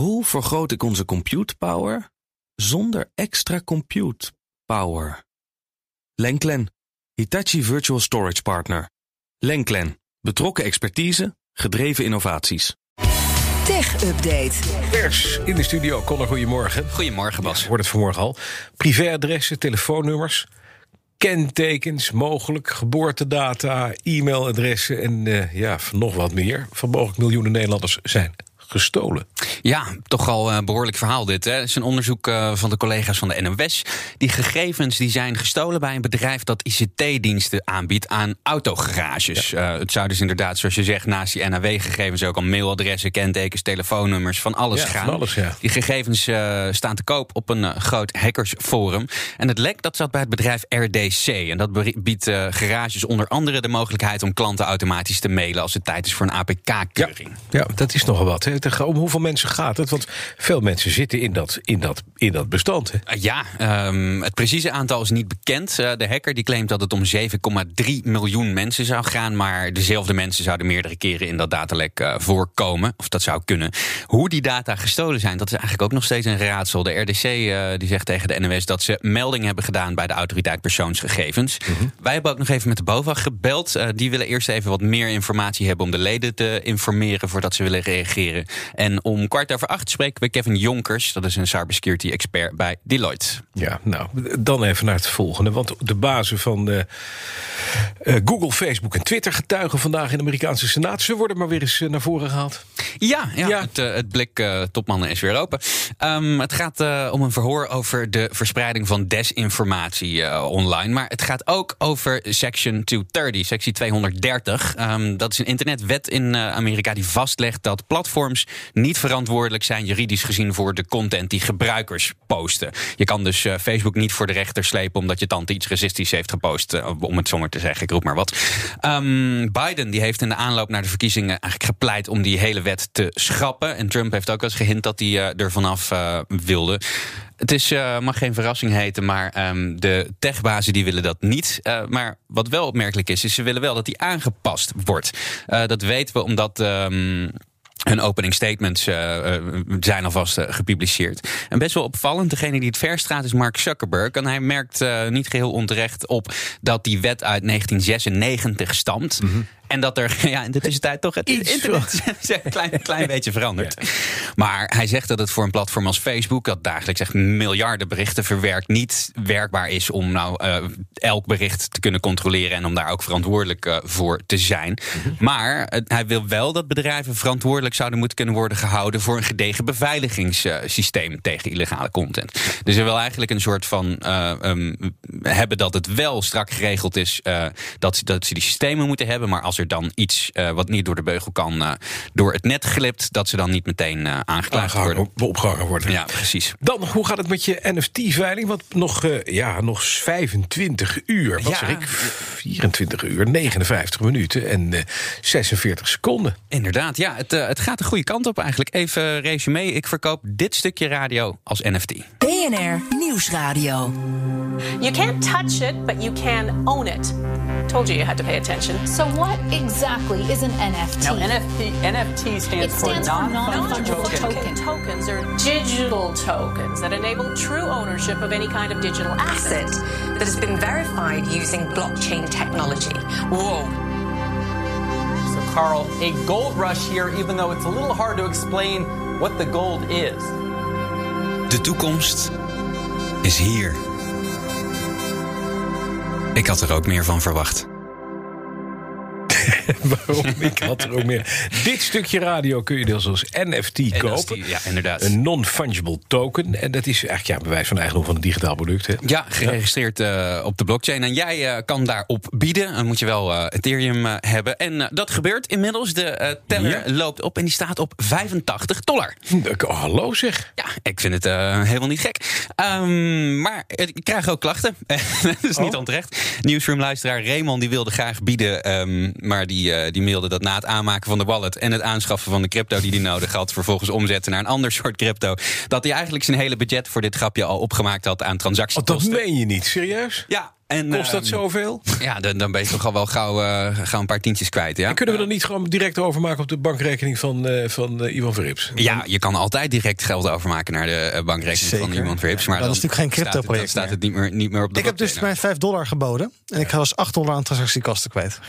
Hoe vergroot ik onze compute power zonder extra compute power? Lenklen, Hitachi Virtual Storage Partner. Lenklen, betrokken expertise, gedreven innovaties. Tech Update. Pers in de studio. Connor, goedemorgen. Goedemorgen, Bas. Wordt het vanmorgen al. Privéadressen, telefoonnummers, kentekens, mogelijk geboortedata, e-mailadressen en uh, ja, nog wat meer. Van mogelijk miljoenen Nederlanders zijn gestolen. Ja, toch al een behoorlijk verhaal dit. Hè. Het is een onderzoek uh, van de collega's van de NOS. Die gegevens die zijn gestolen bij een bedrijf dat ICT-diensten aanbiedt aan autogarages. Ja. Uh, het zou dus inderdaad, zoals je zegt, naast die NAW-gegevens ook al mailadressen, kentekens, telefoonnummers, van alles ja, gaan. Van alles, ja. Die gegevens uh, staan te koop op een groot hackersforum. En het lek dat zat bij het bedrijf RDC. En dat biedt garages onder andere de mogelijkheid om klanten automatisch te mailen als het tijd is voor een APK-keuring. Ja, ja, dat is nogal wat. Hè. Om hoeveel mensen gaat het? Want veel mensen zitten in dat, in dat, in dat bestand. Hè? Ja, um, het precieze aantal is niet bekend. Uh, de hacker die claimt dat het om 7,3 miljoen mensen zou gaan. Maar dezelfde mensen zouden meerdere keren in dat datalek uh, voorkomen. Of dat zou kunnen. Hoe die data gestolen zijn, dat is eigenlijk ook nog steeds een raadsel. De RDC uh, die zegt tegen de NOS dat ze melding hebben gedaan bij de autoriteit persoonsgegevens. Mm -hmm. Wij hebben ook nog even met de BOVAG gebeld. die willen eerst even wat meer informatie hebben om de leden te informeren voordat ze willen reageren. En om kwart over acht spreken we Kevin Jonkers. Dat is een cybersecurity expert bij Deloitte. Ja, nou, dan even naar het volgende. Want de bazen van uh, uh, Google, Facebook en Twitter getuigen vandaag in de Amerikaanse Senaat. Ze worden maar weer eens naar voren gehaald. Ja, ja, ja. het, uh, het blik topmannen is weer open. Um, het gaat om een verhoor over de verspreiding van desinformatie online. Maar het gaat ook over Section 230, sectie 230. Um, dat is een internetwet in Amerika die vastlegt dat platforms niet verantwoordelijk zijn, juridisch gezien, voor de content die gebruikers posten. Je kan dus Facebook niet voor de rechter slepen omdat je tante iets racistisch heeft gepost, om het zomaar te zeggen. Ik roep maar wat. Um, Biden die heeft in de aanloop naar de verkiezingen eigenlijk gepleit om die hele wet te schrappen. En Trump heeft ook eens gehint dat hij uh, er vanaf wilde. Het is, uh, mag geen verrassing heten, maar um, de techbazen die willen dat niet. Maar wat wel opmerkelijk is, is ze willen wel dat die aangepast wordt. Dat weten we omdat. Um, hun opening statements uh, zijn alvast uh, gepubliceerd. En best wel opvallend, degene die het verst gaat is Mark Zuckerberg. En hij merkt niet geheel onterecht op dat die wet uit 1996 stamt. -hmm. En dat er ja, in de tussentijd toch het Iets internet een klein, klein beetje verandert. Ja. Maar hij zegt dat het voor een platform als Facebook, dat dagelijks echt miljarden berichten verwerkt, niet werkbaar is om nou uh, elk bericht te kunnen controleren en om daar ook verantwoordelijk uh, voor te zijn. Mm -hmm. Maar uh, hij wil wel dat bedrijven verantwoordelijk zouden moeten kunnen worden gehouden voor een gedegen beveiligingssysteem tegen illegale content. Dus hij wil eigenlijk een soort van um, hebben dat het wel strak geregeld is dat, dat ze die systemen moeten hebben, maar als er dan iets uh, wat niet door de beugel kan uh, door het net glipt, dat ze dan niet meteen uh, aangeklaagd worden. Op, opgehangen worden. Ja, precies. Dan, hoe gaat het met je NFT-veiling? Want nog, ja, nog 25 uur. Wat Ja. zeg ik? 24 uur, 59 minuten en 46 seconden. Inderdaad, ja, het, het gaat de goede kant op eigenlijk. Even resume, ik verkoop dit stukje radio als NFT. BNR Nieuwsradio. You can't touch it, but you can own it. Told you you had to pay attention. So what exactly is an NFT? Now, NFT, NFT stands, It stands for for non-fungible non-fungible token. Tokens are digital tokens that enable true ownership of any kind of digital asset. asset that has been verified using blockchain technology. Whoa. So, Carl, a gold rush here, even though it's a little hard to explain what the gold is. De toekomst is hier. Ik had er ook meer van verwacht. Waarom? Ik had er ook meer. Dit stukje radio kun je dus als NFT kopen. ja, inderdaad. Een non-fungible token. En dat is eigenlijk ja, bewijs van eigendom van een digitaal product. Hè? Ja, geregistreerd uh, op de blockchain. En jij uh, kan daarop bieden. Dan moet je wel uh, Ethereum hebben. En dat gebeurt inmiddels. De teller Ja. loopt op en die staat op 85 dollar. Oh, hallo zeg. Ja, ik vind het helemaal niet gek. Um, maar ik krijg ook klachten. dat is niet Oh. onterecht. Newsroom-luisteraar Raymond die wilde graag bieden. Um, maar die, uh, die mailde dat na het aanmaken van de wallet en het aanschaffen van de crypto die hij nodig had, vervolgens omzetten naar een ander soort crypto, dat hij eigenlijk zijn hele budget voor dit grapje al opgemaakt had aan Oh, dat transactiekosten. meen je niet, serieus? Ja, En, Kost dat ehm, zoveel? Ja, dan, dan ben je toch al wel gauw, eh, gauw een paar tientjes kwijt. Ja? En kunnen we dan niet gewoon direct overmaken op de bankrekening van, eh, van eh, Ivan Verrips? Ja, je kan altijd direct geld overmaken naar de eh, bankrekening van iemand Verhips. Maar dat is natuurlijk geen crypto-project Dan staat het niet meer, niet meer op de Ik heb dus mijn 5 dollar geboden. En ik was 8 dollar aan transactiekosten kwijt.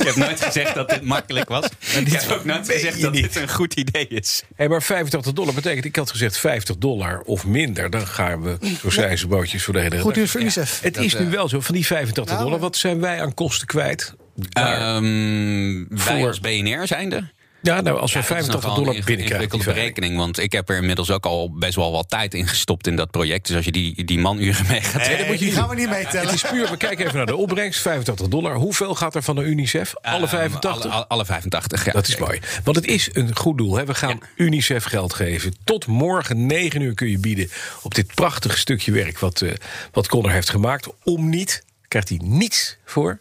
Ik heb nooit gezegd dat dit makkelijk was. Ik heb ook nooit gezegd dat dit een goed idee is. Hey, maar 85 dollar betekent, ik had gezegd 50 dollar of minder. Dan gaan we zo zijn ze bootjes voor de hele Goed nieuws voor UNICEF. Het is nu wel zo, van die 85 Nou, dollar, wat zijn wij aan kosten kwijt? Ehm, wij Voor- als BNR zijnde. Ja, nou, als we Ja, dat is 85 nogal dollar een binnenkrijgen. ingewikkelde vijf. berekening. Want ik heb er inmiddels ook al best wel wat tijd in gestopt in dat project. Dus als je die, die manuren mee gaat Nee, je die gaan doen. we niet meetellen. Het is puur, we kijken even naar de opbrengst, 85 dollar. Hoeveel gaat er van de UNICEF? Alle Ehm, 85? Alle, alle- alle 85, ja. Dat is mooi. Want het is een goed doel. Hè? We gaan UNICEF geld geven. Tot morgen 9 uur kun je bieden op dit prachtige stukje werk wat, eh wat Connor heeft gemaakt. Om niet, krijgt hij niets voor.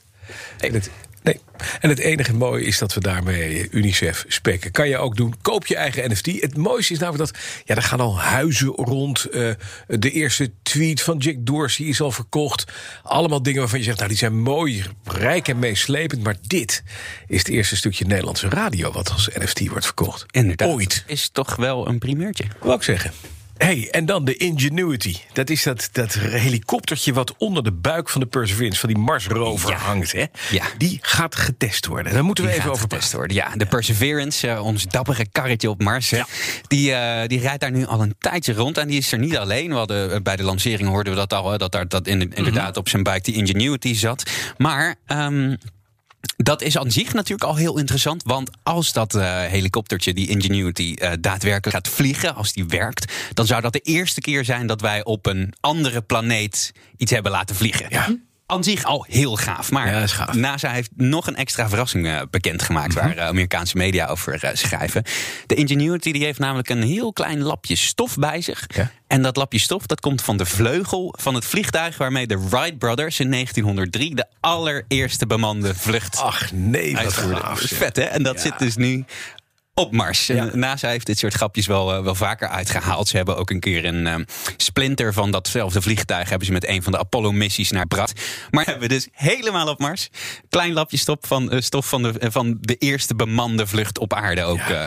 En het, nee. En het enige mooie is dat we daarmee UNICEF spekken. Kan je ook doen. Koop je eigen NFT. Het mooiste is namelijk dat. Ja, er gaan al huizen rond. Eh, de eerste tweet van Jack Dorsey is al verkocht. Allemaal dingen waarvan je zegt, nou, die zijn mooi, rijk en meeslepend. Maar dit is het eerste stukje Nederlandse radio wat als NFT wordt verkocht. Inderdaad. Ooit. Is toch wel een primeurtje. Wou ik zeggen. Hey, en dan de Ingenuity. Dat is dat, dat helikoptertje wat onder de buik van de Perseverance, van die Mars rover Ja. hangt. Hè? Ja. Die gaat getest worden. Daar moeten we Die even gaat over getest worden. Ja, de Perseverance, eh, ons dappere karretje op Mars. Die, eh, die rijdt daar nu al een tijdje rond. En die is er niet alleen. We hadden, eh, bij de lancering hoorden we dat al. hè, dat daar dat in, inderdaad op zijn buik die Ingenuity zat. Maar. ehm, dat is aan zich natuurlijk al heel interessant. Want als dat eh, helikoptertje, die Ingenuity, eh, daadwerkelijk gaat vliegen, als die werkt, dan zou dat de eerste keer zijn dat wij op een andere planeet iets hebben laten vliegen. Ja. Aan zich al heel gaaf. Maar Ja, gaaf. NASA heeft nog een extra verrassing eh, bekendgemaakt... waar eh, Amerikaanse media over eh, schrijven. De Ingenuity die heeft namelijk een heel klein lapje stof bij zich. Ja. En dat lapje stof dat komt van de vleugel van het vliegtuig... waarmee de Wright Brothers in 1903 de allereerste bemande vlucht Ach nee, wat gaaf. Dat is zeg. vet, hè? En dat Ja. zit dus nu op Mars. Ja. NASA heeft dit soort grapjes wel, eh, wel vaker uitgehaald. Ze hebben ook een keer een eh, splinter van datzelfde vliegtuig... hebben ze met een van de Apollo-missies naar Brad. Maar hebben we dus helemaal op Mars. Klein lapje stof van, eh, stof van, de, van de eerste bemande vlucht op aarde ook eh,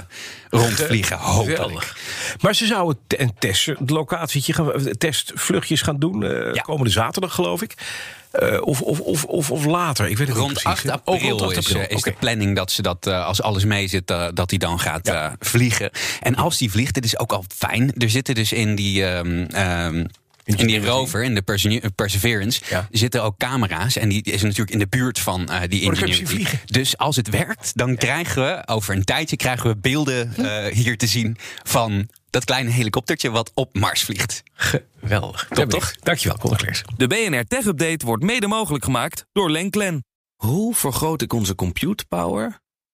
rondvliegen. Hopelijk. Maar ze zouden een locatietje gaan, testvluchtjes gaan doen. Ja. Komende zaterdag, geloof ik. Eh, of, of, of, of, of later. Ik weet het Rond niet 8 precies. april, Oh, rond 8 is, april. is Oké. de planning dat ze dat, als alles mee zit, dat hij dan gaat Ja. eh, vliegen. En als die vliegt, dit is ook al fijn. Er zitten dus in die. ehm, ehm, in die rover, in de Perse- Perseverance, Ja. zitten ook camera's. En die is natuurlijk in de buurt van eh, die Ingenuity. Dus als het werkt, dan krijgen we over een tijdje krijgen we beelden eh, hier te zien van dat kleine helikoptertje wat op Mars vliegt. Geweldig. Top, toch? Dankjewel, Conor. De BNR Tech Update wordt mede mogelijk gemaakt door Lenklen. Hoe vergroot ik onze compute power